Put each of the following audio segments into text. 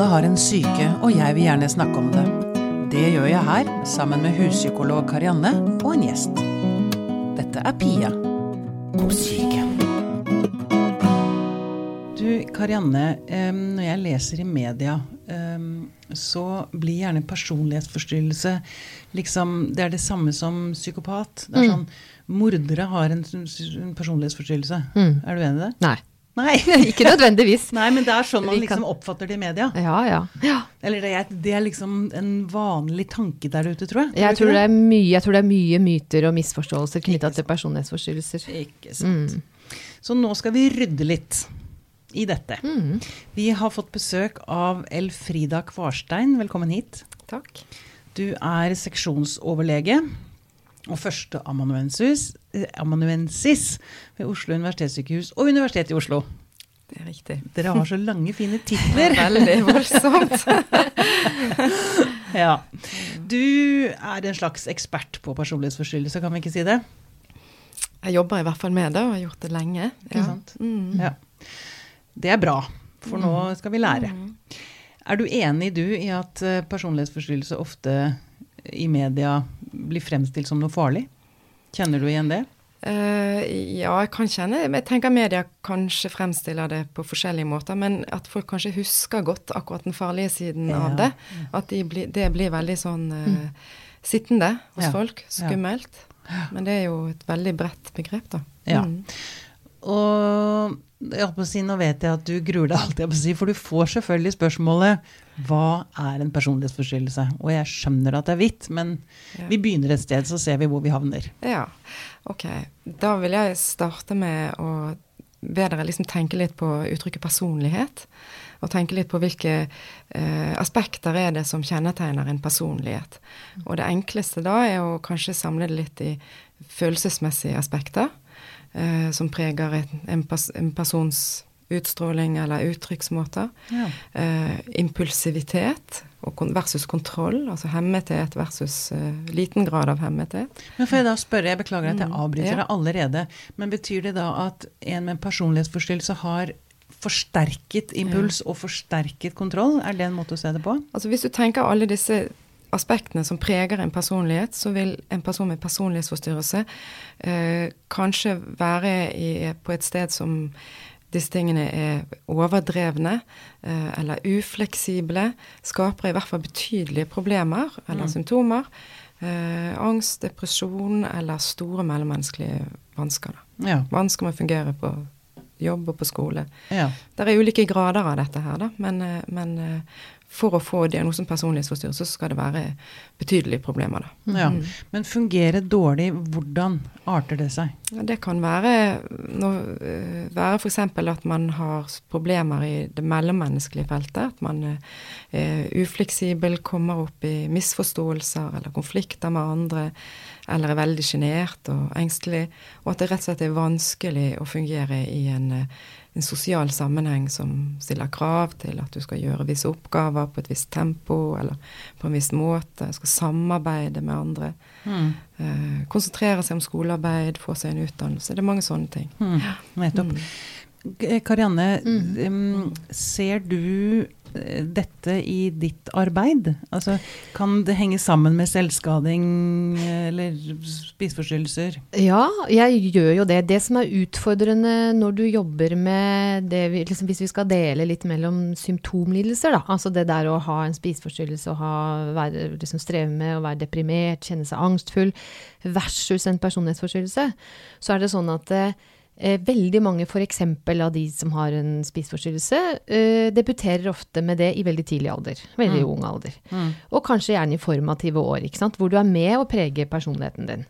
Alle har en syke, og jeg vil gjerne snakke om det. Det gjør jeg her, sammen med huspsykolog Karianne og en gjest. Dette er Pia på syke. Du, Karianne, når jeg leser i media, så blir gjerne personlighetsforstyrrelse liksom Det er det samme som psykopat. Det er sånn Mordere har en, en personlighetsforstyrrelse. Er du enig i det? Nei. Nei. Ikke nødvendigvis. Nei, men det er sånn man liksom oppfatter det i media. Ja, ja. ja. Eller det er, det er liksom en vanlig tanke der ute, tror jeg. Jeg tror, det er mye, jeg tror det er mye myter og misforståelser knytta til personlighetsforstyrrelser. Ikke sant. Så nå skal vi rydde litt i dette. Vi har fått besøk av Elfrida Kvarstein. Velkommen hit. Takk. Du er seksjonsoverlege og førsteamanuensis amanuensis ved Oslo universitetssykehus og Universitetet i Oslo. Det er riktig. Dere har så lange, fine titler. er veldig voldsomt. Ja. Du er en slags ekspert på personlighetsforstyrrelser, kan vi ikke si det? Jeg jobber i hvert fall med det, og har gjort det lenge. Ikke sant? Mm. Ja. Det er bra, for nå skal vi lære. Er du enig du i at eh, personlighetsforstyrrelse ofte i media blir fremstilt som noe farlig? Kjenner du igjen det? Uh, ja, jeg kan kjenne Jeg tenker media kanskje fremstiller det på forskjellige måter, men at folk kanskje husker godt akkurat den farlige siden Ja. av det. At de bli, det blir veldig sånn eh, sittende hos Ja. folk. Skummelt. Men det er jo et veldig bredt begrep, da. Ja. Mm. Og jeg på å si, nå vet jeg at du gruer deg alltid, jeg på å si, for du får selvfølgelig spørsmålet hva er en personlighetsforstyrrelse? Og jeg skjønner at det er hvitt, men Ja. vi begynner et sted, så ser vi hvor vi havner. Ja, ok. Da vil jeg starte med å be dere liksom tenke litt på uttrykket personlighet. Og tenke litt på hvilke eh, aspekter er det som kjennetegner en personlighet. Og det enkleste da er å kanskje samle det litt i følelsesmessige aspekter. Eh, som preger en, en, pers en persons utstråling eller uttrykksmåter. Ja. Eh, impulsivitet kon versus kontroll, altså hemmethet versus eh, liten grad av hemmethet. Men får jeg da spørre, jeg beklager at jeg Mm, avbryter ja. deg allerede, men betyr det da at en med en personlighetsforstyrrelse har forsterket impuls og forsterket kontroll? Er det en måte å se det på? Altså Hvis du tenker alle disse aspektene som preger en personlighet, så vil en person med personlighetsforstyrrelse eh, kanskje være i, på et sted som disse tingene er overdrevne eh, eller ufleksible. Skaper i hvert fall betydelige problemer eller symptomer. Eh, angst, depresjon eller store mellommenneskelige vansker. Ja. Vansker med å fungere på jobb og på skole. ja. Det er ulike grader av dette her, da. Men, eh, men eh, for å få diagnosen personlighetsforstyrrelse, så skal det være betydelige problemer, da. ja. Men fungere dårlig, hvordan arter det seg? Ja, Det kan være, eh, være f.eks. at man har problemer i det mellommenneskelige feltet. At man eh, er ufleksibel, kommer opp i misforståelser eller konflikter med andre. Eller er veldig sjenert og engstelig. Og at det rett og slett er vanskelig å fungere i en, eh, en sosial sammenheng som stiller krav til at du skal gjøre visse oppgaver på et visst tempo eller på en viss måte. Skal samarbeide med andre. Mm. Eh, konsentrere seg om skolearbeid, få seg en utdannelse. Det er mange sånne ting. Mm. Nettopp. Mm. Karianne, em, ser du dette i ditt arbeid? Altså, kan det henge sammen med selvskading eh, eller spiseforstyrrelser? Ja, jeg gjør jo det. Det som er utfordrende når du jobber med det vi, liksom, Hvis vi skal dele litt mellom symptomlidelser, da. Altså det der å ha en spiseforstyrrelse og ha, være, liksom streve med å være deprimert, kjenne seg angstfull, versus en personlighetsforstyrrelse, så er det sånn at eh, veldig mange f.eks. av de som har en spiseforstyrrelse, eh, debuterer ofte med det i veldig tidlig alder. Veldig ung alder. Og kanskje gjerne i formative år, ikke sant? hvor du er med og preger personligheten din.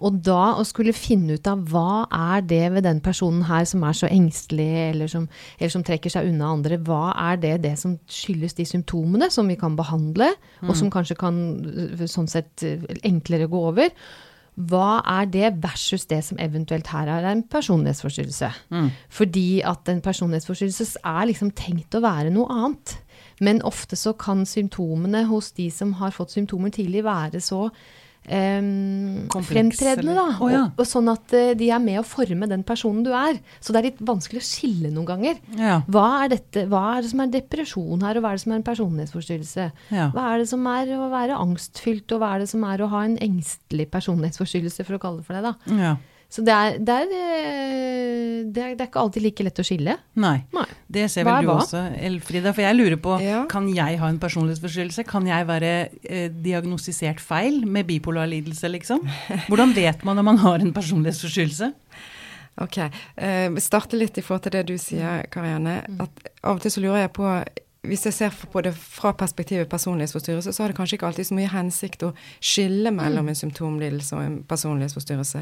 Og da å skulle finne ut av hva er det ved den personen her som er så engstelig, eller som, eller som trekker seg unna andre, hva er det det som skyldes de symptomene som vi kan behandle, og som kanskje kan øh, sånn sett enklere gå over. Hva er det versus det som eventuelt her er en personlighetsforstyrrelse? Fordi at en personlighetsforstyrrelse er liksom tenkt å være noe annet. Men ofte så kan symptomene hos de som har fått symptomer tidlig, være så Kompleks, fremtredende, da. Oh, ja. og, og sånn at uh, de er med å forme den personen du er. Så det er litt vanskelig å skille noen ganger. Ja. Hva er, dette, hva er det som er depresjon her, og hva er det som er en personlighetsforstyrrelse? Ja. Hva er det som er å være angstfylt, og hva er det som er å ha en engstelig personlighetsforstyrrelse, for å kalle det for det, da. Så det er, det, er, eh, det, er, det er ikke alltid like lett å skille. Nei. Nei. Det ser vel du hva? også, Elfrida. For jeg lurer på, Ja. kan jeg ha en personlighetsforstyrrelse? Kan jeg være eh, diagnostisert feil med bipolar lidelse, liksom? Hvordan vet man om man har en personlighetsforstyrrelse? Ok. Eh, starte litt i forhold til det du sier, Karianne. At av og til så lurer jeg på hvis jeg ser på det fra perspektivet personlighetsforstyrrelse, så har det kanskje ikke alltid så mye hensikt å skille mellom en symptomlidelse og en personlighetsforstyrrelse.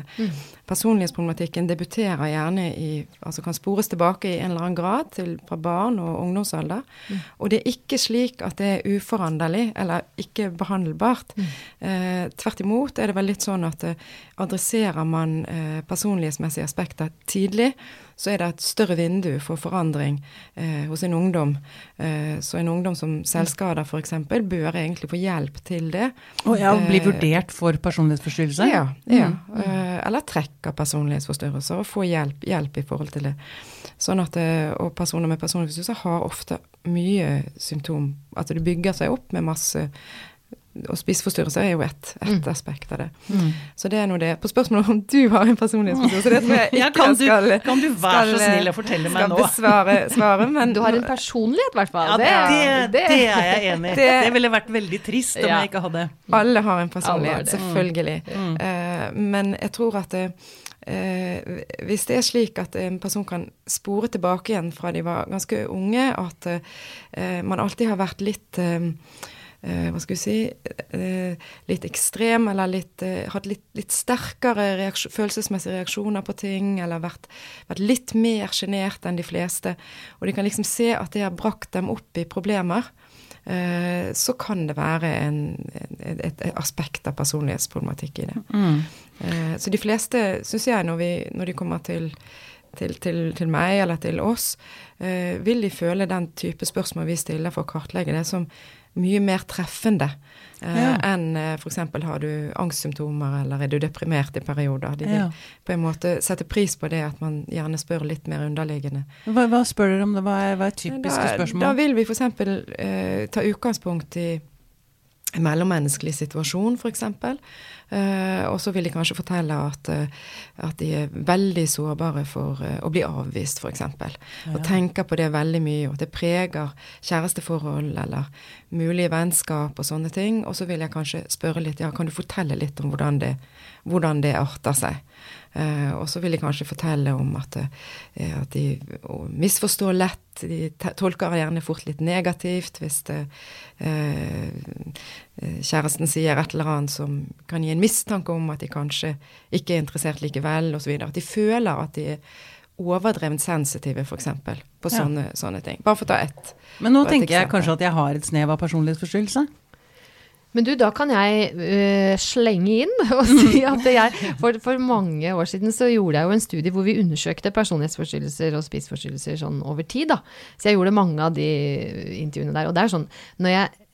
Personlighetsproblematikken debuterer gjerne i Altså kan spores tilbake i en eller annen grad til, fra barn og ungdomsalder. Og det er ikke slik at det er uforanderlig eller ikke behandelbart. Eh, tvert imot er det vel litt sånn at eh, adresserer man eh, personlighetsmessige aspekter tidlig, så er det et større vindu for forandring eh, hos en ungdom. Eh, så en ungdom som selvskader f.eks. bør egentlig få hjelp til det. Og ja, bli Eh, vurdert for personlighetsforstyrrelse? Ja. ja. Mm. Eh, eller trekk av personlighetsforstyrrelser, og få hjelp, hjelp i forhold til det. Sånn at, eh, Og personer med personlighetsforstyrrelser har ofte mye symptom. At det bygger seg opp med masse Og spiseforstyrrelser er jo ett et aspekt av det. Mm. Så det er nå det. På spørsmålet om du har en personlighetsforstyrrelse, det tror jeg ikke Ja, kan, jeg du, skal kan du være så snill å fortelle meg skal nå? besvare svare, men Du har en personlighet, i hvert fall. Ja, det, det, det- er jeg enig i. Det- Det ville vært veldig trist om Ja. jeg ikke hadde. Alle har en personlighet, selvfølgelig. Mm. Uh, men jeg tror at det, eh, hvis det er slik at en person kan spore tilbake igjen fra de var ganske unge, at eh, man alltid har vært litt eh, eh, hva skal vi si eh, litt ekstrem, eller litt, eh, hatt litt, litt sterkere reaksjon, følelsesmessige reaksjoner på ting, eller vært, vært litt mer sjenert enn de fleste. Og de kan liksom se at det har brakt dem opp i problemer. eh, Så kan det være en, et, et aspekt av personlighetsproblematikk i det. Mm. Eh, Så de fleste, syns jeg, når, vi, når de kommer til, til, til, til meg eller til oss, eh, vil de føle den type spørsmål vi stiller for å kartlegge det, som mye mer treffende eh, Ja. enn eh, f.eks. har du angstsymptomer eller er du deprimert i perioder. De vil Ja. på en måte sette pris på det at man gjerne spør litt mer underliggende. Hva, hva spør dere om? det? Hva er, hva er typiske Da, spørsmål? da vil vi f.eks. Eh, ta utgangspunkt i mellommenneskelig situasjon, f.eks. Eh, og så vil de kanskje fortelle at, eh, at de er veldig sårbare for eh, å bli avvist, f.eks. Og tenker på det veldig mye, og at det preger kjæresteforhold eller mulige vennskap og sånne ting. Og så vil jeg kanskje spørre litt, ja, kan du fortelle litt om hvordan det, hvordan det arter seg? Eh, og så vil de kanskje fortelle om at, eh, at de misforstår lett. De tolker gjerne fort litt negativt hvis det, eh, eh, kjæresten sier et eller annet som kan gi en mistanke om at de kanskje ikke er interessert likevel, osv. At de føler at de er overdrevent sensitive, f.eks. på Ja. sånne, sånne ting. Bare for å ta ett. Men nå tenker jeg kanskje at jeg har et snev av personlighetsforstyrrelse. Men du, da kan jeg uh, slenge inn og si at jeg for, for mange år siden så gjorde jeg jo en studie hvor vi undersøkte personlighetsforstyrrelser og spiseforstyrrelser sånn over tid, da. Så jeg gjorde mange av de intervjuene der. Og det er sånn, når jeg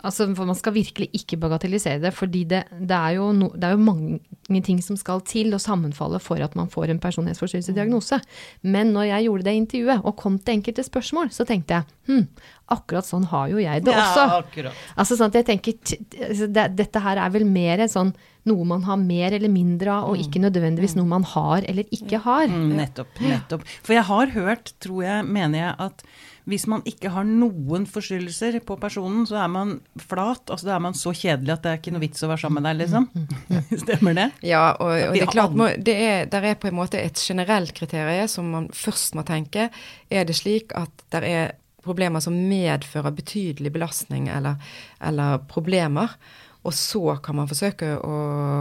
Altså, for man skal virkelig ikke bagatellisere det, fordi det, det, er jo no, det er jo mange ting som skal til å sammenfalle for at man får en personlighetsforstyrrelsesdiagnose. Men når jeg gjorde det intervjuet og kom til enkelte spørsmål, så tenkte jeg hm, akkurat sånn har jo jeg det også. akkurat. Altså sånn at jeg tenker, altså det, Dette her er vel mer sånn noe man har mer eller mindre av, og ikke nødvendigvis noe man har eller ikke har. Mm, nettopp. nettopp. For jeg har hørt, tror jeg, mener jeg, at hvis man ikke har noen forstyrrelser på personen, så er man flat. Altså da er man så kjedelig at det er ikke noe vits å være sammen med deg, liksom. Stemmer det? Ja, og, og det er klart, må, det er, der er på en måte et generelt kriterium som man først må tenke. Er det slik at det er problemer som medfører betydelig belastning eller, eller problemer? Og så kan man forsøke å,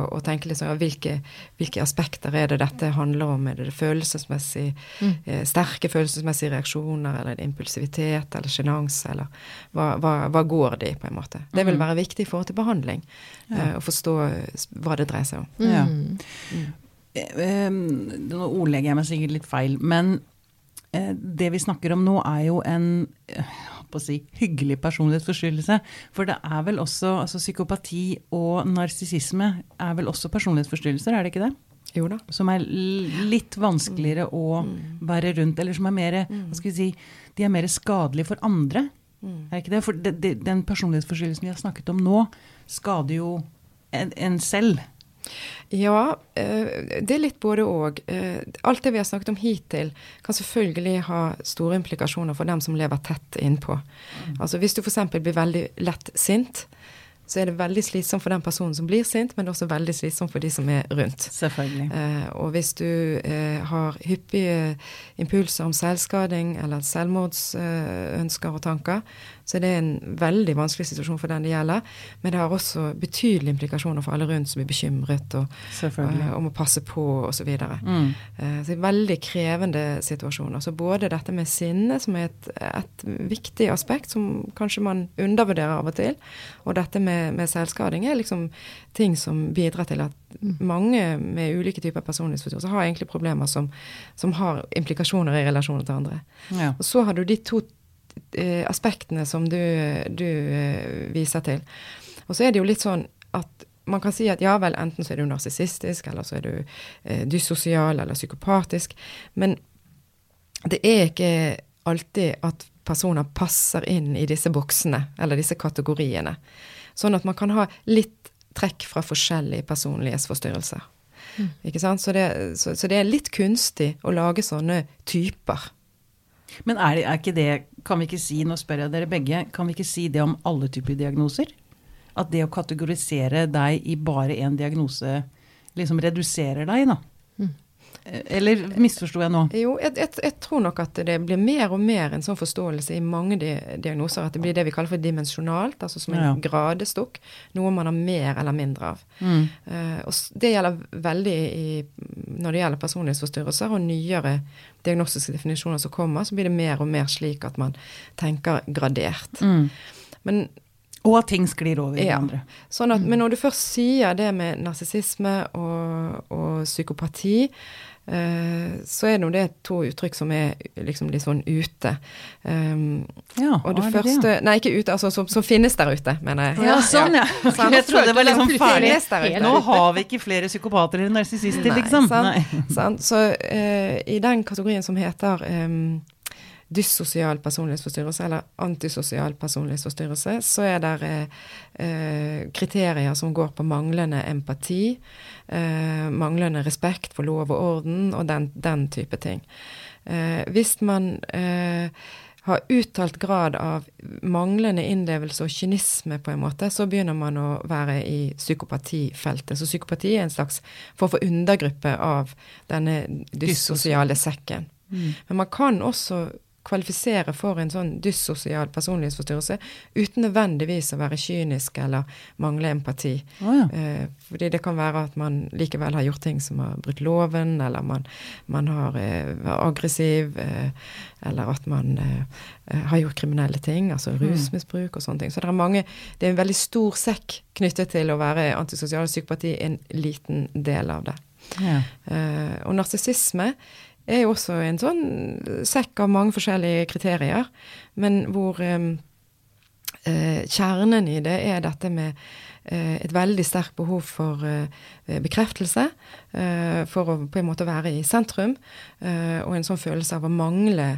å tenke litt sånn ja, hvilke, hvilke aspekter er det dette handler om? Er det det følelsesmessig, eh, sterke følelsesmessige reaksjoner, eller er det impulsivitet eller sjenanse, eller hva, hva, hva går det i, på en måte? Det vil være viktig i forhold til behandling, eh, å forstå eh, hva det dreier seg om. Ja. Mm. Eh, eh, Nå ordlegger jeg meg sikkert litt feil, men eh, det vi snakker om nå er jo en på å si, hyggelig personlighetsforstyrrelse. For det er vel også altså Psykopati og narsissisme er vel også personlighetsforstyrrelser, er det ikke det? Jo da. Som er litt vanskeligere å være rundt, eller som er mer hva skal vi si, De er mer skadelige for andre. Er det ikke det? For de, de, den personlighetsforstyrrelsen vi har snakket om nå, skader jo en, en selv. Ja, eh, det er litt både òg. Alt det vi har snakket om hittil, kan selvfølgelig ha store implikasjoner for dem som lever tett innpå. Altså Hvis du f.eks. blir veldig lett sint, så er det veldig slitsomt for den personen som blir sint, men også veldig slitsomt for de som er rundt. Selvfølgelig. Eh, og hvis du eh, har hyppige impulser om selvskading eller selvmordsønsker eh, og tanker, så det er en veldig vanskelig situasjon for den det gjelder. Men det har også betydelige implikasjoner for alle rundt som blir bekymret og, uh, og må passe på osv. Så, videre. Mm. uh, så det veldig krevende situasjoner. Så både dette med sinne, som er et, et viktig aspekt som kanskje man undervurderer av og til, og dette med, med selvskading er liksom ting som bidrar til at mange med ulike typer personlighetsforstyrrelser har egentlig problemer som, som har implikasjoner i relasjoner til andre. Ja. Og så har du de to aspektene som du, du eh, viser til. Og så er det jo litt sånn at man kan si at ja vel, enten så er du narsissistisk, eller så er du eh, dyssosial eller psykopatisk. Men det er ikke alltid at personer passer inn i disse boksene, eller disse kategoriene. Sånn at man kan ha litt trekk fra forskjellige personlighetsforstyrrelser. Ikke sant? Så det, så, så det er litt kunstig å lage sånne typer. Men er, det, er ikke det Kan vi ikke si, nå spør jeg dere begge, kan vi ikke si det om alle typer diagnoser? At det å kategorisere deg i bare én diagnose liksom reduserer deg, da? Eller misforsto jeg nå? Jo, jeg, jeg, jeg, tror nok at det blir mer og mer en sånn forståelse i mange di diagnoser at det blir det vi kaller for dimensjonalt, altså som en Ja. gradestokk. Noe man har mer eller mindre av. Mm. Uh, og det gjelder veldig i, når det gjelder personlighetsforstyrrelser og nyere diagnostiske definisjoner som kommer, så blir det mer og mer slik at man tenker gradert. Mm. Men Og at ting sklir over i Ja. hverandre. Sånn at, Men når du først sier det med narsissisme og, og psykopati, så er nå det to uttrykk som er liksom litt sånn ute. Um, Ja, og det det første det? Nei, ikke ute, altså som, som finnes der ute, mener jeg. Ja, sånn, ja. Så Jeg trodde det var liksom ferdig. Der ute. Nå har vi ikke flere psykopater eller narsissister, liksom. sant? Nei. Sant? Så uh, i den kategorien som heter um, dyssosial personlighetsforstyrrelse, eller antisosial personlighetsforstyrrelse, så er det eh, eh, kriterier som går på manglende empati, eh, manglende respekt for lov og orden og den, den type ting. Eh, hvis man eh, har uttalt grad av manglende innlevelse og kynisme, på en måte, så begynner man å være i psykopatifeltet. Så psykopati er en slags form for undergruppe av denne dyssosiale sekken. Men man kan også kvalifisere for en sånn dyssosial personlighetsforstyrrelse uten nødvendigvis å være kynisk eller mangle empati. Oh, ja. Eh, fordi det kan være at man likevel har gjort ting som har brutt loven, eller man, man har eh, vært aggressiv, eh, eller at man eh, eh, har gjort kriminelle ting, altså rusmisbruk og sånne ting. Så det er mange Det er en veldig stor sekk knyttet til å være antisosial psykopati, en liten del av det. Ja. Eh, og narsissisme er jo også en sånn sekk av mange forskjellige kriterier, men hvor eh, eh, kjernen i det er dette med eh, et veldig sterkt behov for eh, bekreftelse, eh, for å på en måte være i sentrum, eh, og en sånn følelse av å mangle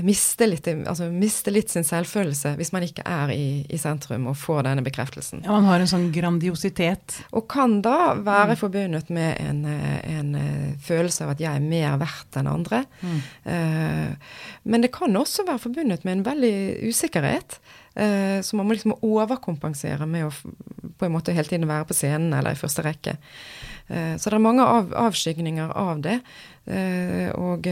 Miste litt, altså miste litt sin selvfølelse hvis man ikke er i, i sentrum og får denne bekreftelsen. ja, man har en sånn grandiositet. Og kan da være forbundet med en, eh, en eh, følelse av at jeg er mer verdt enn andre. Eh, men det kan også være forbundet med en veldig usikkerhet. Uh, så man må liksom overkompensere med å på en måte hele tiden være på scenen eller i første rekke. Uh, så det er mange av, avskygninger av det. Eh, og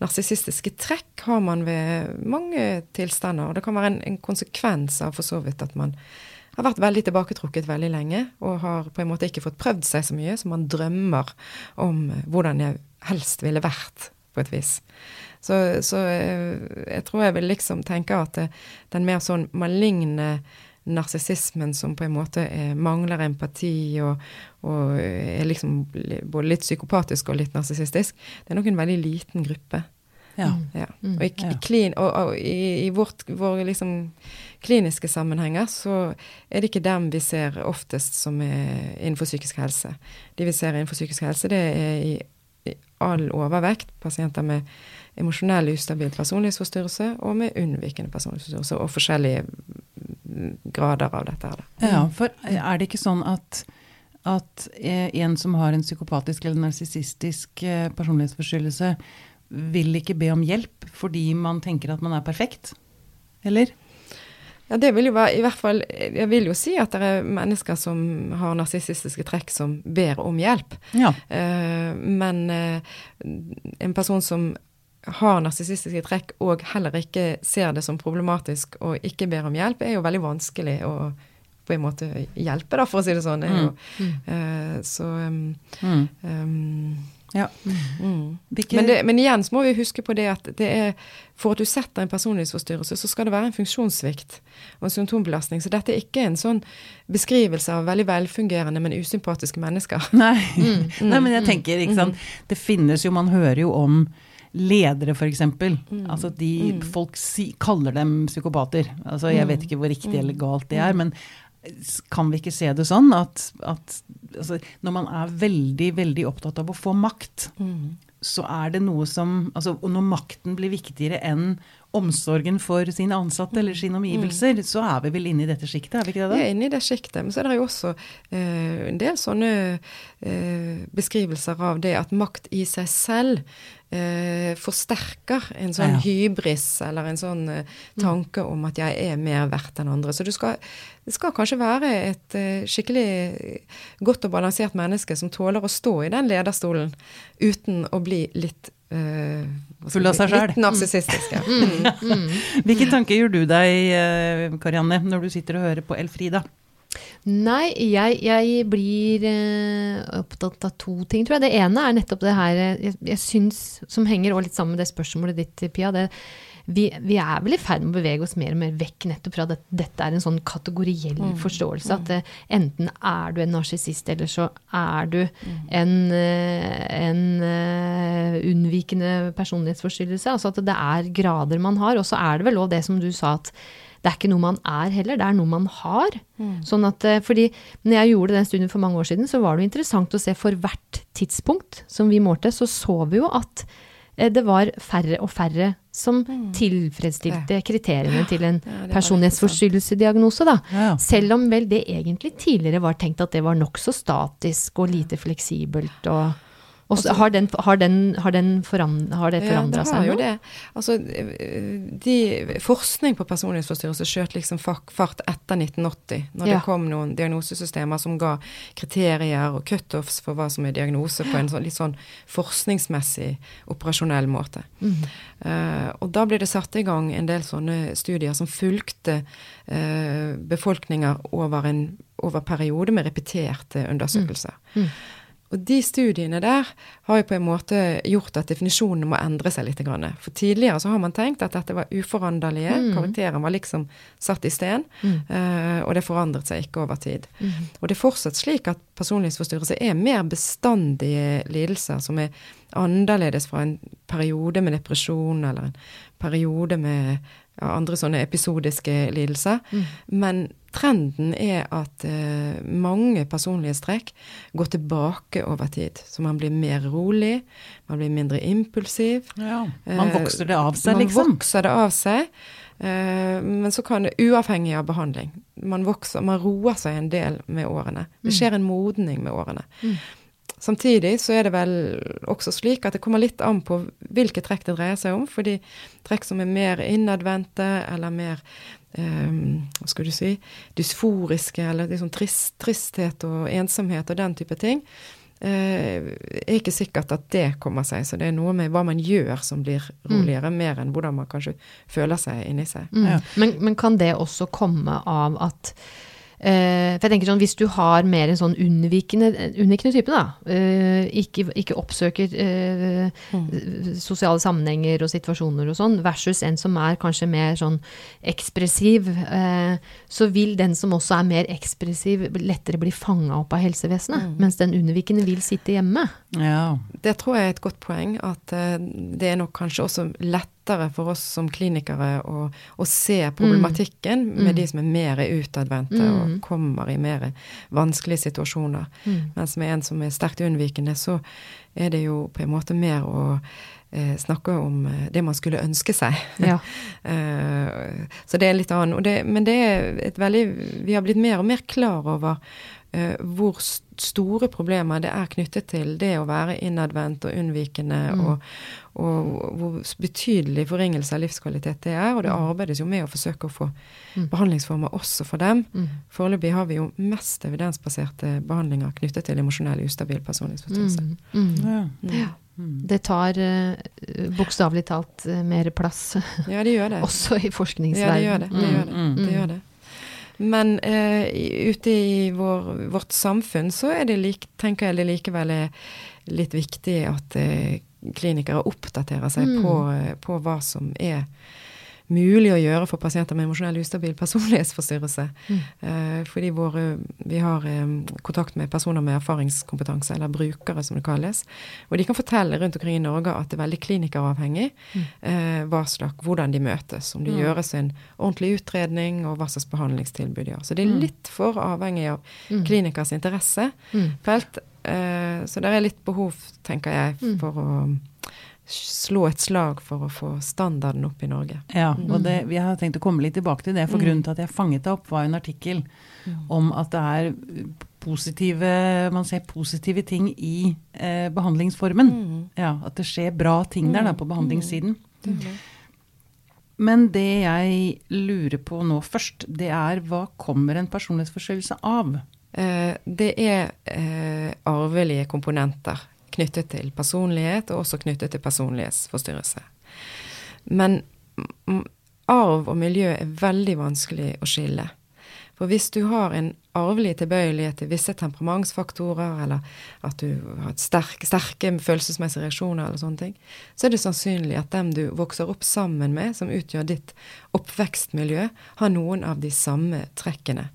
narsissistiske trekk har man ved mange tilstander. Og det kan være en, en konsekvens av for så vidt at man har vært veldig tilbaketrukket veldig lenge og har på en måte ikke fått prøvd seg så mye, så man drømmer om eh, hvordan jeg helst ville vært, på et vis. Så, så eh, jeg tror jeg vil liksom tenke at den mer sånn maligne narsissismen som på en måte eh, mangler empati og, og er liksom både litt psykopatisk og litt narsissistisk, det er nok en veldig liten gruppe. Ja. Ja. Mm. Og, i, i, klin, og, og i, i vårt, våre liksom kliniske sammenhenger så er det ikke dem vi ser oftest som er innenfor psykisk helse. De vi ser innenfor psykisk helse, det er i, i all overvekt pasienter med emosjonell ustabil personlighetsforstyrrelse og med unnvikende personlighetsforstyrrelse, og forskjellige mm, grader av dette her. Ja, for er det ikke sånn at, at eh, en som har en psykopatisk eller narsissistisk eh, personlighetsforstyrrelse, vil ikke be om hjelp fordi man tenker at man er perfekt? Eller? Ja, det vil jo være i hvert fall Jeg vil jo si at det er mennesker som har narsissistiske trekk som ber om hjelp. Ja. Eh, men en person som har narsissistiske trekk og heller ikke ser det som problematisk og ikke ber om hjelp, er jo veldig vanskelig å på en måte hjelpe, da, for å si det sånn. Mm. jo, eh, så um, Mm. um, ja. mm. Men, det, men igjen så må vi huske på det at det er for at du setter en personlighetsforstyrrelse, så skal det være en funksjonssvikt og en symptombelastning. Så dette er ikke en sånn beskrivelse av veldig velfungerende, men usympatiske mennesker. Nei. Mm, Nei, men jeg tenker, ikke sant. Det finnes jo, man hører jo om ledere, f.eks. Mm. Altså de, folk si, kaller dem psykopater. Altså jeg vet ikke hvor riktig eller galt det er, men kan vi ikke se det sånn at, at altså, når man er veldig, veldig opptatt av å få makt, Mm. så er det noe som altså, Og når makten blir viktigere enn omsorgen for sine ansatte eller sine omgivelser, så er vi vel inne i dette sjiktet, er vi ikke det? da? Vi er inne i det sjiktet. Men så er det jo også eh, en del sånne eh, beskrivelser av det at makt i seg selv eh, forsterker en sånn Ja. hybris eller en sånn eh, tanke om at jeg er mer verdt enn andre. Så du skal, det skal kanskje være et eh, skikkelig godt og balansert menneske som tåler å stå i den lederstolen uten å bli litt eh, Full av seg sjøl. Litt narsissistisk. Ja. Mm. Hvilke tanker gjør du deg, eh, Karianne, når du sitter og hører på Elfrida? Nei, jeg, jeg blir eh, opptatt av to ting, tror jeg. Det ene er nettopp det her eh, jeg, jeg syns, som henger også litt sammen med det spørsmålet ditt, Pia. Det, vi, vi er vel i ferd med å bevege oss mer og mer vekk nettopp fra at dette er en sånn kategoriell forståelse. At eh, enten er du en narsissist, eller så er du en, eh, en uh, unnvikende personlighetsforstyrrelse. Altså at det er grader man har. Og så er det vel òg det som du sa, at det er ikke noe man er heller, det er noe man har. Sånn at, eh, fordi når jeg gjorde den studien for mange år siden, så var det jo interessant å se for hvert tidspunkt som vi målte, så så vi jo at eh, det var færre og færre som tilfredsstilte kriteriene til en Ja, personlighetsforstyrrelsesdiagnose, da. Ja, ja. Selv om vel det egentlig tidligere var tenkt at det var nokså statisk og lite fleksibelt og og så har, den, har, den, har, den foran, har det forandra ja, det seg har jo nå? det. Altså, de, forskning på personlighetsforstyrrelse skjøt liksom fart etter 1980, når Ja. det kom noen diagnosesystemer som ga kriterier og cutoffs for hva som er diagnose, på en sånn, litt sånn forskningsmessig, operasjonell måte. Eh, og da ble det satt i gang en del sånne studier som fulgte uh, befolkninger over en over periode med repeterte undersøkelser. Og de studiene der har jo på en måte gjort at definisjonene må endre seg litt. grann. For tidligere så har man tenkt at dette var uforanderlige. Karakteren var liksom satt i sten, eh, og det forandret seg ikke over tid. Og det er fortsatt slik at personlighetsforstyrrelse er mer bestandige lidelser som er annerledes fra en periode med depresjon eller en periode med andre sånne episodiske lidelser. Men trenden er at eh, mange personlighetstrekk går tilbake over tid. Så man blir mer rolig, man blir mindre impulsiv. Ja, man Eh, vokser det av seg, man liksom. vokser det av seg. eh, men så kan det, uavhengig av behandling, man vokser, man roer seg en del med årene. Det skjer en modning med årene. Samtidig så er det vel også slik at det kommer litt an på hvilke trekk det dreier seg om. Fordi trekk som er mer innadvendte eller mer um, hva skal du si dysforiske, eller liksom trist, tristhet og ensomhet og den type ting, uh, er ikke sikkert at det kommer seg. Så det er noe med hva man gjør som blir roligere, mer enn hvordan man kanskje føler seg inni seg. Mm. Ja. Men, men kan det også komme av at Eh, for jeg tenker sånn, Hvis du har mer en sånn unnvikende, unnvikende type, da, eh, ikke, ikke oppsøker eh, sosiale sammenhenger og situasjoner og sånn, versus en som er kanskje mer sånn ekspressiv, eh, så vil den som også er mer ekspressiv, lettere bli fanga opp av helsevesenet. Mens den unnvikende vil sitte hjemme. Ja. Det tror jeg er et godt poeng. At eh, det er nok kanskje også lettere for oss som klinikere å, å se problematikken med de som er mer utadvendte og kommer i mer vanskelige situasjoner. Mens med en som er sterkt unnvikende, så er det jo på en måte mer å eh, snakke om eh, det man skulle ønske seg. Ja. Eh, så det er litt annet. Det, men det er et veldig Vi har blitt mer og mer klar over hvor st- store problemer det er knyttet til det å være innadvendt og unnvikende, og, og hvor betydelig forringelse av livskvalitet det er. Og det arbeides jo med å forsøke å få behandlingsformer også for dem. Foreløpig har vi jo mest evidensbaserte behandlinger knyttet til emosjonell ustabil personlighetsforstyrrelse. Mm. Ja. Ja. Det tar uh, bokstavelig talt eh, mer plass, Ja, det gjør det. også i Ja, det gjør det. Det gjør det. Mm, det, gjør det. Men uh, ute i vår, vårt samfunn så er det lik, tenker jeg det likevel er litt viktig at uh, klinikere oppdaterer seg Mm. på, eh, på hva som er mulig å gjøre for pasienter med emosjonell ustabil personlighetsforstyrrelse. Eh, fordi våre, vi har eh, kontakt med personer med erfaringskompetanse, eller brukere som det kalles. Og de kan fortelle rundt omkring i Norge at det er veldig klinikeravhengig eh, hva slags, hvordan de møtes. Om det gjøres en ordentlig utredning, og hva slags behandlingstilbud de har. Så det er litt for avhengig av klinikers interessefelt. Eh, så det er litt behov, tenker jeg, for å slå et slag for å få standarden opp i Norge. Ja, og det, jeg har tenkt å komme litt tilbake til det, for grunnen til at jeg fanget det opp, var en artikkel om at det er positive Man ser positive ting i eh, behandlingsformen. Ja, At det skjer bra ting der da, på behandlingssiden. Men det jeg lurer på nå først, det er hva kommer en personlighetsforstyrrelse av? Eh, det er eh, arvelige komponenter knyttet til personlighet, og også knyttet til personlighetsforstyrrelse. Men mm, arv og miljø er veldig vanskelig å skille. For hvis du har en arvelig tilbøyelighet til visse temperamentsfaktorer, eller at du har et sterk, sterke følelsesmessige reaksjoner, eller sånne ting, så er det sannsynlig at dem du vokser opp sammen med, som utgjør ditt oppvekstmiljø, har noen av de samme trekkene.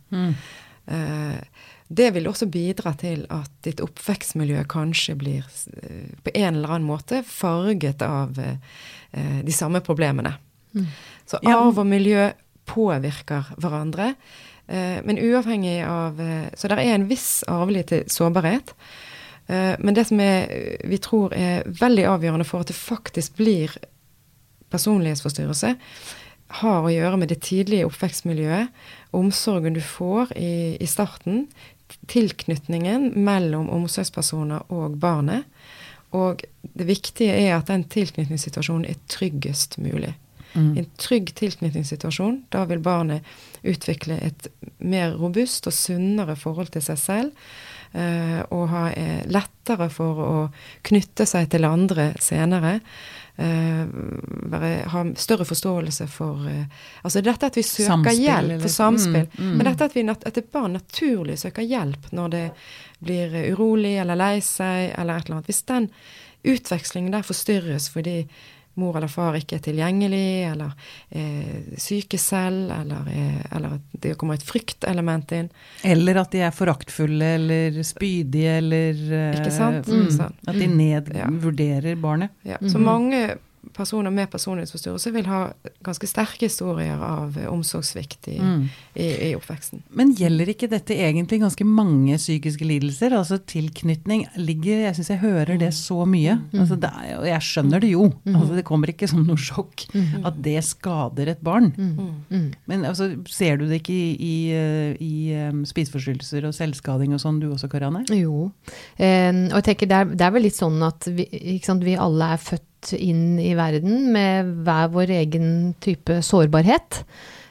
Eh, det vil også bidra til at ditt oppvekstmiljø kanskje blir eh, på en eller annen måte farget av eh, de samme problemene. Så arv og miljø påvirker hverandre. eh, Men uavhengig av Så det er en viss arvelig sårbarhet. Men det som er, vi tror er veldig avgjørende for at det faktisk blir personlighetsforstyrrelse, har å gjøre med det tidlige oppvekstmiljøet, omsorgen du får i, i starten, tilknytningen mellom omsorgspersoner og barnet. Og det viktige er at den tilknytningssituasjonen er tryggest mulig. I en trygg tilknytningssituasjon, da vil barnet utvikle et mer robust og sunnere forhold til seg selv. eh, og ha eh, lettere for å knytte seg til andre senere. Eh, være, ha større forståelse for eh, Altså dette at vi søker Samspill, hjelp eller- for samspill. Mm, mm. Men dette at, vi, at et barn naturlig søker hjelp når det blir urolig eller lei seg eller et eller annet. Hvis den utvekslingen der forstyrres fordi mor eller far ikke er tilgjengelig, eller er syke selv, eller, er, eller at det kommer et fryktelement inn. Eller at de er foraktfulle eller spydige eller eh, Ikke sant? Mm, Sånn. At de nedvurderer barnet. Ja. Så mange personer med personlighetsforstyrrelse vil ha ganske sterke historier av eh, omsorgssvikt i, Mm. i, i oppveksten. Men gjelder ikke dette egentlig ganske mange psykiske lidelser? Altså tilknytning ligger Jeg syns jeg hører det så mye. Altså det er, og jeg skjønner det jo. Altså det kommer ikke som noe sjokk at det skader et barn. Men altså, ser du det ikke i, i, eh, i eh, spiseforstyrrelser og selvskading og sånn, du også, Karianne? Jo. Eh, og jeg tenker det er, det er vel litt sånn at vi, ikke sant, vi alle er født inn i verden med hver vår egen type sårbarhet.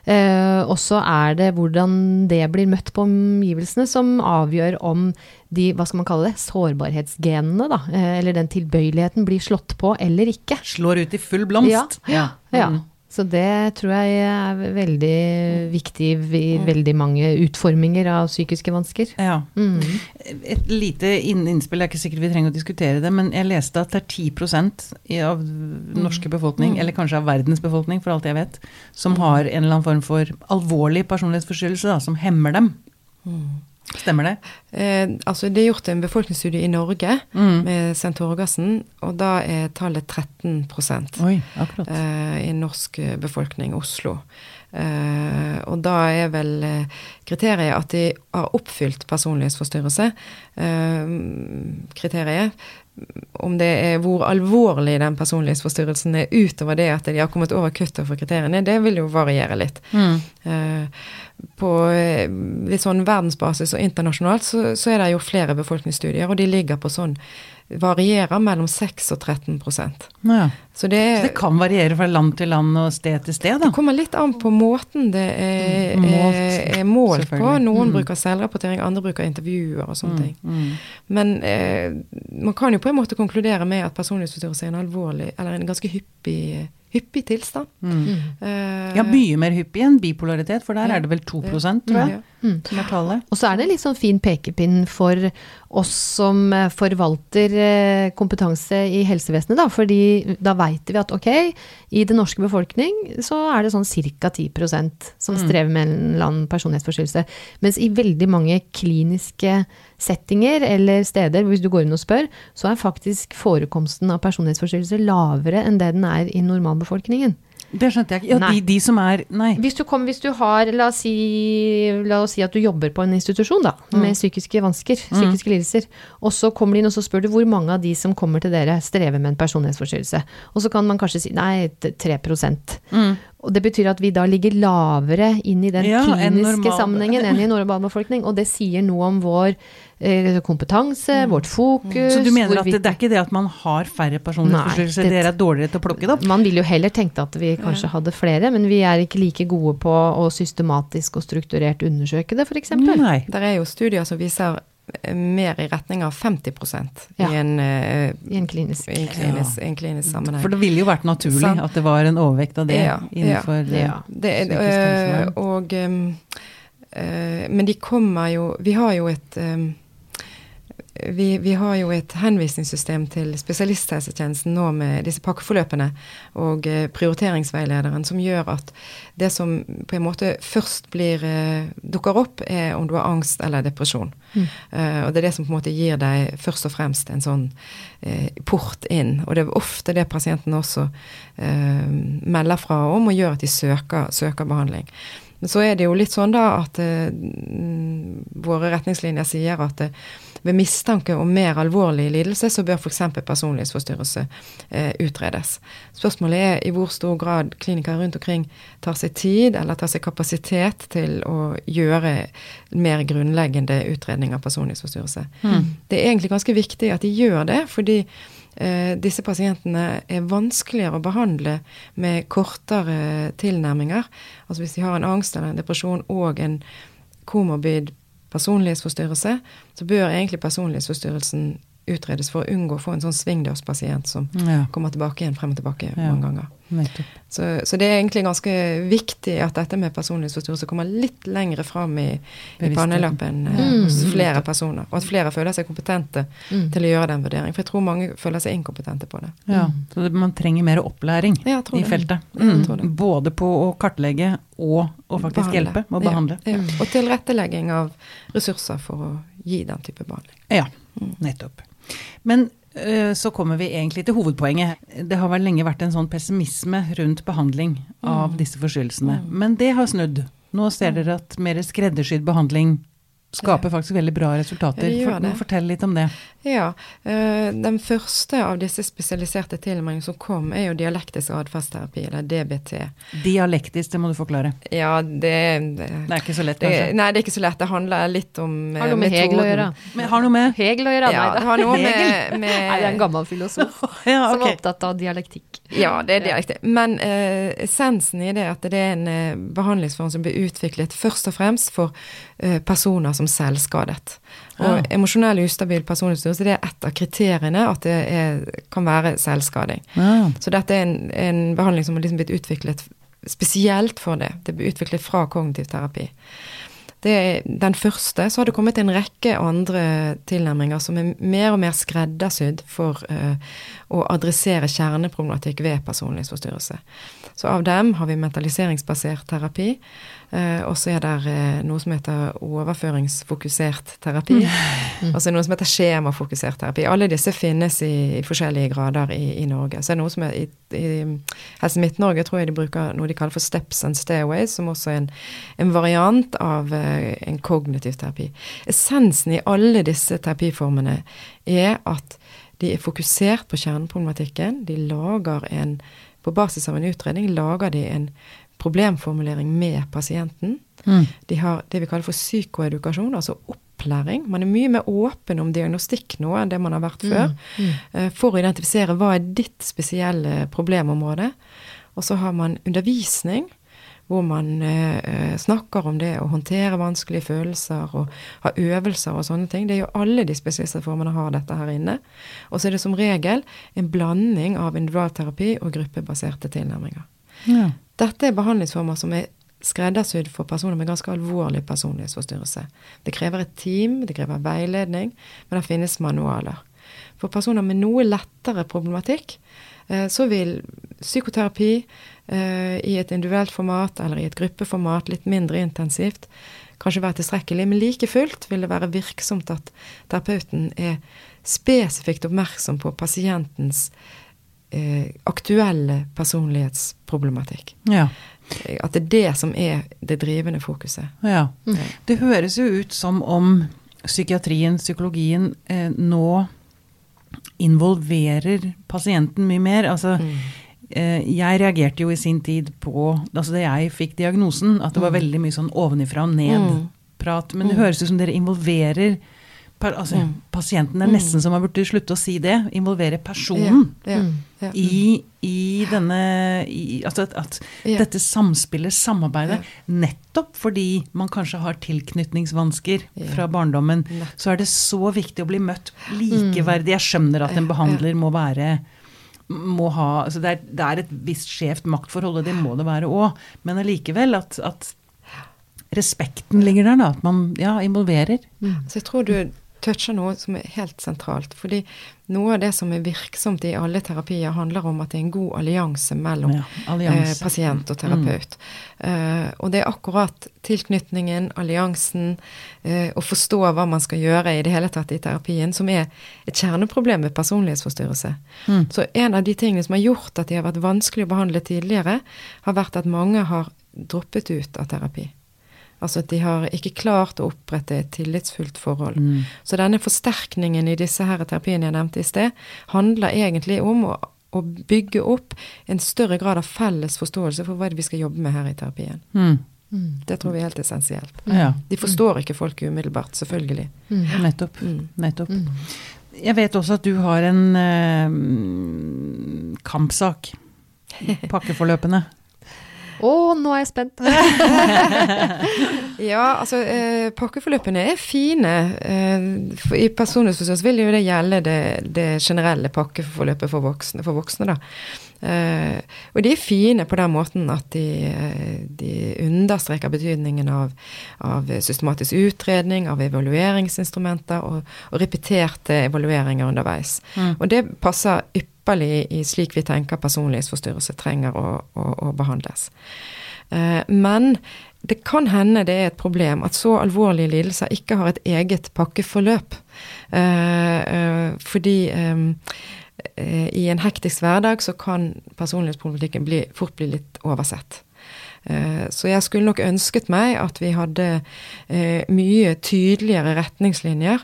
Eh, og så er det hvordan det blir møtt på omgivelsene som avgjør om de, hva skal man kalle det, sårbarhetsgenene, da, eh, eller den tilbøyeligheten blir slått på eller ikke. Slår ut i full blomst. Ja. ja. Mm. Så det tror jeg er veldig viktig i veldig mange utforminger av psykiske vansker. Ja. Mm. Et lite innspill, det er ikke sikkert vi trenger å diskutere det, men jeg leste at det er 10 i- av norske befolkning, eller kanskje av verdens befolkning, for alt jeg vet, som har en eller annen form for alvorlig personlighetsforstyrrelse da, som hemmer dem. Stemmer det? Eh, altså det er gjort en befolkningsstudie i Norge Mm. med St. Torgersen, og da er tallet 13 Oi, eh, i norsk eh, befolkning, Oslo. Eh, og da er vel eh, kriteriet at de har oppfylt personlighetsforstyrrelse. Eh, kriteriet. Om det er hvor alvorlig den personlighetsforstyrrelsen er utover det at de har kommet over kuttet for kriteriene, det vil jo variere litt. Mm. Eh, på eh, litt sånn verdensbasis og internasjonalt så, så er det jo flere befolkningsstudier, og de ligger på sånn varierer mellom 6 og 13 Ja. Så det, Så det kan variere fra land til land og sted til sted, da? det kommer litt an på måten det er, Mm, målt, er, er målt på. Noen Mm. bruker selvrapportering, andre bruker intervjuer og sånne ting. Mm. Men eh, man kan jo på en måte konkludere med at personlighetsforstyrrelse er en alvorlig, eller en ganske hyppig, hyppig tilstand. Mm. Uh, Ja, mye mer hyppig enn bipolaritet, for der Ja. er det vel 2% tror jeg, ja. Mm. Og så er det en litt sånn fin pekepinn for oss som eh, forvalter eh, kompetanse i helsevesenet, da. Fordi da veit vi at ok, i den norske befolkning så er det sånn ca. 10% som strever med en eller annen personlighetsforstyrrelse. Mens i veldig mange kliniske settinger eller steder, hvis du går inn og spør, så er faktisk forekomsten av personlighetsforstyrrelse lavere enn det den er i normalbefolkningen. Det skjønte jeg ikke. Ja, de, de som er Nei. Hvis du, kom, hvis du har, la oss, si, la oss si at du jobber på en institusjon da, med psykiske vansker, psykiske lidelser, og så kommer de inn og så spør du hvor mange av de som kommer til dere strever med en personlighetsforstyrrelse. Og så kan man kanskje si nei, 3 mm. Og det betyr at vi da ligger lavere inn i den Ja, kliniske en sammenhengen enn i normal befolkning, og det sier noe om vår eh, kompetanse, vårt fokus. Så du mener at det, det er ikke det at man har færre personlighetsforstyrrelser, dere er dårligere til å plukke det opp? Man ville jo heller tenkt at vi kanskje hadde flere, men vi er ikke like gode på å systematisk og strukturert undersøke det, f.eks. Nei. Det er jo studier som viser mer i retning av 50 Ja. i en, uh, I en klinisk. i en klinisk, i en klinisk sammenheng. For det ville jo vært naturlig Sant. at det var en overvekt av det Ja, innenfor eh, ja. Det, øh, og øh, Men de kommer jo Vi har jo et øhm, vi, vi har jo et henvisningssystem til spesialisthelsetjenesten nå med disse pakkeforløpene og eh, prioriteringsveilederen, som gjør at det som på en måte først blir eh, dukker opp, er om du har angst eller depresjon. Eh, og det er det som på en måte gir deg først og fremst en sånn eh, port inn. Og det er ofte det pasientene også eh, melder fra om, og gjør at de søker, søker behandling. Men så er det jo litt sånn da at mm, våre retningslinjer sier at ved mistanke om mer alvorlig lidelse, så bør f.eks. personlighetsforstyrrelse eh, utredes. Spørsmålet er i hvor stor grad klinikere rundt omkring tar seg tid eller tar seg kapasitet til å gjøre mer grunnleggende utredning av personlighetsforstyrrelse. Det er egentlig ganske viktig at de gjør det, fordi eh, disse pasientene er vanskeligere å behandle med kortere tilnærminger. Altså hvis de har en angst eller en depresjon og en komorbid personlighetsforstyrrelse, så bør egentlig personlighetsforstyrrelsen utredes for å unngå å få en sånn svingdørspasient som Ja, kommer tilbake igjen, frem og tilbake Ja. mange ganger. Så, så det er egentlig ganske viktig at dette med personlighetsforstyrrelse kommer litt lengre fram i, i pannelappen eh, Mm. hos flere personer. Og at flere føler seg kompetente Mm. til å gjøre den vurderingen. For jeg tror mange føler seg inkompetente på det. Ja, så det- man trenger mer opplæring Ja, i det. feltet. Mm. Både på å kartlegge og å faktisk Behandle. hjelpe og behandle. Ja, ja. Og tilrettelegging av ressurser for å gi den type behandling. Ja, Mm. nettopp. Men øh, så kommer vi egentlig til hovedpoenget. Det har vel lenge vært en sånn pessimisme rundt behandling av Mm. disse forstyrrelsene. Men det har snudd. Nå ser dere at mer skreddersydd behandling skaper faktisk veldig bra resultater. Ja, det For- Fortell litt om det. Ja. eh, den første av disse spesialiserte tilnærmingene som kom, er jo dialektisk atferdsterapi, eller DBT. Dialektisk, det må du forklare. Ja, det, det Det er ikke så lett, det. Nei, det er ikke så lett. Det handler litt om metoden Har noe med Hegel å gjøre. Men har noe med Hegel å gjøre? Ja, Nei, det har noe med, Nei, det er en gammel filosof Ja, som er opptatt av dialektikk. Ja, det er dialektikk. Men uh, essensen i det er at det er en uh, behandlingsform som blir utviklet først og fremst for uh, personer som selvskadet. Og Ja. emosjonell ustabil personlighetsstyrelse det er ett av kriteriene at det er, kan være selvskading. Ja. Så dette er en, en behandling som har liksom blitt utviklet spesielt for det. Det ble utviklet fra kognitiv terapi. Det, den første, så har det kommet en rekke andre tilnærminger som er mer og mer skreddersydd for uh, å adressere kjerneproblematikk ved personlighetsforstyrrelse. Så av dem har vi mentaliseringsbasert terapi. Uh, og så er det uh, noe som heter overføringsfokusert terapi. Mm. Og så er det noe som heter skjemafokusert terapi. Alle disse finnes i, forskjellige grader i, i, Norge. Så er det noe som er i, i Helse Midt-Norge tror jeg de bruker noe de kaller for steps and stairways, som også er en, en variant av uh, en kognitiv terapi. Essensen i alle disse terapiformene er at de er fokusert på kjerneproblematikken. De lager en På basis av en utredning lager de en problemformulering med pasienten. Mm. De har det vi kaller for psykoedukasjon, altså opplæring. Man er mye mer åpen om diagnostikk nå enn det man har vært før, mm. Mm. for å identifisere hva er ditt spesielle problemområde. Og så har man undervisning hvor man eh, snakker om det å håndtere vanskelige følelser og ha øvelser og sånne ting. Det er jo alle de spesialistreformene har dette her inne. Og så er det som regel en blanding av individualterapi og gruppebaserte tilnærminger. Ja. Dette er behandlingsformer som er skreddersydd for personer med ganske alvorlig personlighetsforstyrrelse. Det krever et team, det krever veiledning, men det finnes manualer. For personer med noe lettere problematikk, eh, så vil psykoterapi eh, i et individuelt format eller i et gruppeformat, litt mindre intensivt, kanskje være tilstrekkelig. Men like fullt vil det være virksomt at terapeuten er spesifikt oppmerksom på pasientens eh, aktuelle personlighetsproblematikk. Ja. At det er det som er det drivende fokuset. Ja. Mm. Det høres jo ut som om psykiatrien, psykologien, eh, nå involverer pasienten mye mer. Altså, mm. eh, jeg reagerte jo i sin tid på, altså da jeg fikk diagnosen, at det var mm. veldig mye sånn ovenifra og ned-prat. Mm. Men det høres ut som dere involverer altså, mm. Pasienten er nesten som man burde slutte å si det. Involvere personen ja, ja, ja. I, i, denne i, Altså at, at dette samspillet, samarbeidet, nettopp fordi man kanskje har tilknytningsvansker fra barndommen, så er det så viktig å bli møtt likeverdig. Jeg skjønner at en behandler må være må ha, altså det, er, det er et visst skjevt maktforhold, og det må det være òg, men allikevel at, at respekten ligger der, da. At man ja, involverer. Mm. Så jeg tror du toucher noe som er helt sentralt. Fordi noe av det som er virksomt i alle terapier, handler om at det er en god allianse mellom ja, allianse. Eh, pasient og terapeut. Mm. Eh, og det er akkurat tilknytningen, alliansen, eh, å forstå hva man skal gjøre i det hele tatt i terapien, som er et kjerneproblem ved personlighetsforstyrrelse. Mm. Så en av de tingene som har gjort at de har vært vanskelig å behandle tidligere, har vært at mange har droppet ut av terapi. Altså at de har ikke klart å opprette et tillitsfullt forhold. Mm. Så denne forsterkningen i disse her terapiene jeg nevnte i sted, handler egentlig om å, å, bygge opp en større grad av felles forståelse for hva det er vi skal jobbe med her i terapien. Mm. Mm. Det tror vi er helt essensielt. Ja. De forstår ikke folk umiddelbart, selvfølgelig. Mm. Nettopp. Mm. Nettopp. Jeg vet også at du har en eh, kampsak. Pakkeforløpene. Å, nå er jeg spent! ja, altså eh, pakkeforløpene er fine. Eh, for, I personlighetsforståelse vil jo det gjelde det, det, generelle pakkeforløpet for voksne, for voksne da. Eh, og de er fine på den måten at de, eh, de understreker betydningen av, av, systematisk utredning, av evalueringsinstrumenter og, og repeterte evalueringer underveis. Mm. Og det passer ypperlig i slik vi tenker personlighetsforstyrrelse trenger å, å, å behandles. Uh, men det kan hende det er et problem at så alvorlige lidelser ikke har et eget pakkeforløp. Uh, fordi i en hektisk hverdag så kan personlighetsproblematikken bli, fort bli litt oversett. Så jeg skulle nok ønsket meg at vi hadde mye tydeligere retningslinjer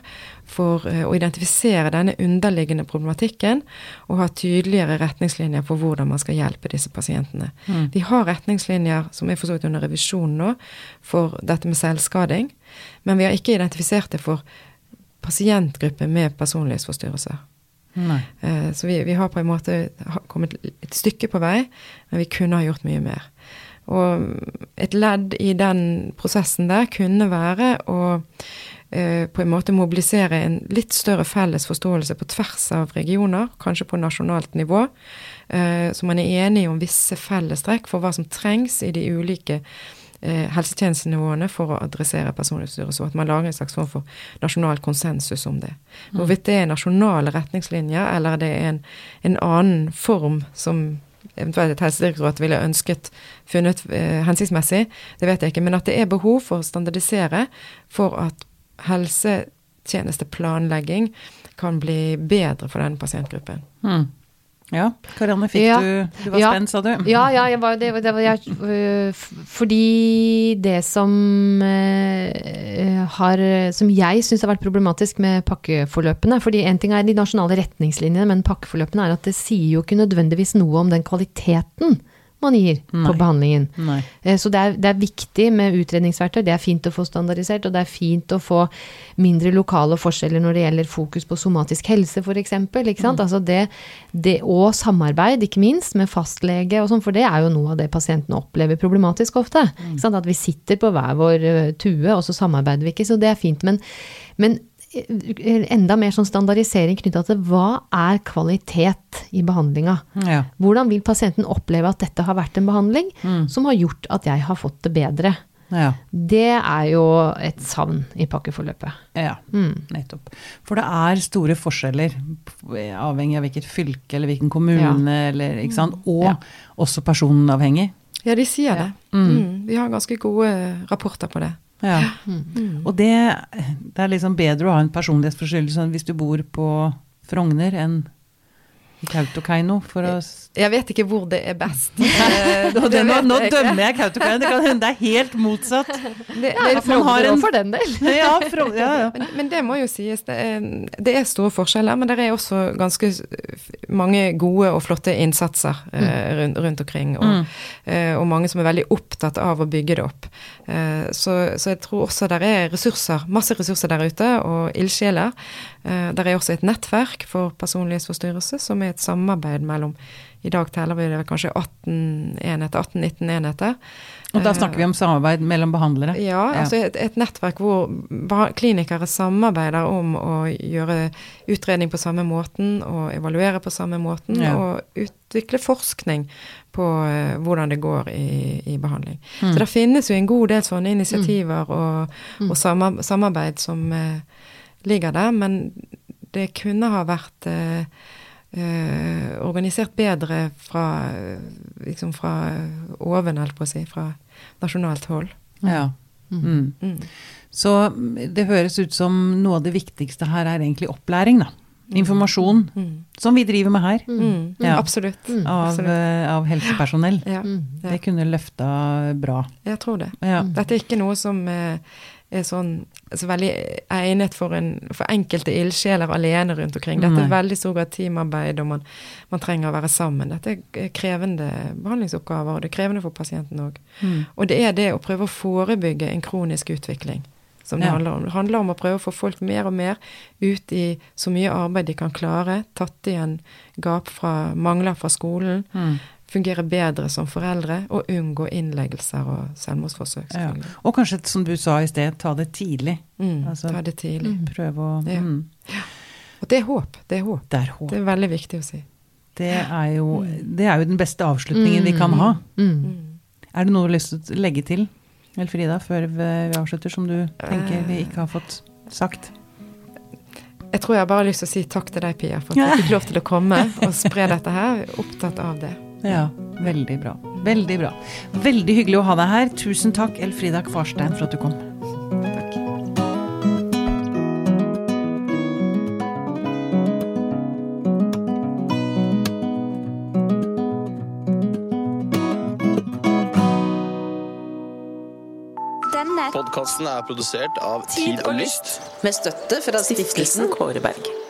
for eh, å identifisere denne underliggende problematikken og ha tydeligere retningslinjer for hvordan man skal hjelpe disse pasientene. Mm. Vi har retningslinjer som er for så vidt under revisjon nå for dette med selvskading, men vi har ikke identifisert det for pasientgrupper med personlighetsforstyrrelser. Eh, så vi, vi, har på en måte kommet et stykke på vei, men vi kunne ha gjort mye mer. Og et ledd i den prosessen der kunne være å eh, på en måte mobilisere en litt større felles forståelse på tvers av regioner, kanskje på nasjonalt nivå. Eh, så man er enige om visse fellestrekk for hva som trengs i de ulike eh, helsetjenestenivåene for å adressere personutstyret, så at man lager en slags form for nasjonal konsensus om det. Hvorvidt det er nasjonale retningslinjer, eller det er en, en annen form som eventuelt et helsedirektorat ville ønsket funnet eh, hensiktsmessig, det vet jeg ikke. Men at det er behov for å standardisere for at helsetjenesteplanlegging kan bli bedre for den pasientgruppen. Mm. Ja, Karianne, fikk Ja. du Du var Ja. spent, sa du? Ja, ja, jeg var, det, det var jeg, øh, fordi det som øh, har Som jeg syns har vært problematisk med pakkeforløpene fordi en ting er de nasjonale retningslinjene, men pakkeforløpene er at det sier jo ikke nødvendigvis noe om den kvaliteten man gir Nei. på behandlingen. Nei. Eh, Så det er, det er viktig med utredningsverktøy, det er fint å få standardisert, og det er fint å få mindre lokale forskjeller når det gjelder fokus på somatisk helse, f.eks. Altså det, det, og samarbeid, ikke minst, med fastlege og sånn, for det er jo noe av det pasientene opplever problematisk ofte. Ikke sant? At vi sitter på hver vår eh, tue, og så samarbeider vi ikke, så det er fint. Men, men enda mer sånn standardisering knytta til hva er kvalitet i behandlinga? Ja. Hvordan vil pasienten oppleve at dette har vært en behandling som har gjort at jeg har fått det bedre? Ja. Det er jo et savn i pakkeforløpet. ja. Mm. Nettopp. For det er store forskjeller, avhengig av hvilket fylke eller hvilken kommune, eller, ikke sant? og Ja. også personavhengig. Ja, de sier det. Mm. Vi har ganske gode rapporter på det. Ja. Mm. Og det, det er liksom bedre å ha en personlighetsforstyrrelse hvis du bor på Frogner enn Kautokeino, for å Jeg vet ikke hvor det er best. Eh, Nå, det nå, nå jeg dømmer jeg Kautokeino, det kan hende det er helt motsatt. Det, Ja, det, er en- for den del. Ja, Frogner, ja, ja. men, men det må jo sies. Det er, det er store forskjeller, men det er også ganske mange gode og flotte innsatser mm. rundt, rundt omkring. Og, mm. og mange som er veldig opptatt av å bygge det opp. Eh, så, så jeg tror også det er ressurser, masse ressurser der ute, og ildsjeler. Det der er også et nettverk for personlighetsforstyrrelse, som er et samarbeid mellom I dag teller vi det kanskje 18 enheter, 18-19 enheter. Og da snakker vi om samarbeid mellom behandlere. Ja, altså et, et nettverk hvor klinikere samarbeider om å gjøre utredning på samme måten og evaluere på samme måten, Ja. og utvikle forskning på eh, hvordan det går i, i behandling. Mm. Så det finnes jo en god del sånne initiativer og, og samarbeid som eh, ligger der, men det kunne ha vært eh, eh, organisert bedre fra, eh, liksom fra oven, holdt på å si, fra nasjonalt hold. Ja. Mm. Mm. Så det høres ut som noe av det viktigste her er egentlig opplæring, da. Informasjon, Mm. som vi driver med her, Mm. Ja. Absolutt. av, eh, av helsepersonell. Mm. ja. Det kunne løfta bra. jeg tror det. Ja. Dette er ikke noe som eh, er sånn altså veldig egnet for, en, for enkelte ildsjeler alene rundt omkring. Dette er veldig stor grad teamarbeid, og man, man trenger å være sammen. Dette er krevende behandlingsoppgaver, og det er krevende for pasienten òg. Mm. Og det er det å prøve å forebygge en kronisk utvikling som det Ja. handler om. Det handler om å prøve å få folk mer og mer ut i så mye arbeid de kan klare, tatt igjen gap fra mangler fra skolen, Mm. Fungere bedre som foreldre og unngå innleggelser og selvmordsforsøk. Ja. Og kanskje, som du sa i sted, ta det tidlig. Mm, Altså, ta det tidlig. Prøve å Ja. mm. Og det er håp. Det er håp. Det er håp. Det er veldig viktig å si. Det er jo, det er jo den beste avslutningen vi kan ha. Mm. Mm. Er det noe du har lyst til å legge til, Elfrida, før vi avslutter, som du tenker vi ikke har fått sagt? Jeg tror jeg bare har lyst til å si takk til deg, Pia, for at du fikk lov til å komme og spre dette her. Er Opptatt av det. Ja, veldig bra. Veldig bra. Veldig hyggelig å ha deg her. Tusen takk, Elfrida Kvarstein, for at du kom. Takk. Denne Podkasten er produsert av Tid og Lyst. Med støtte fra stiftelsen Kåre Berg.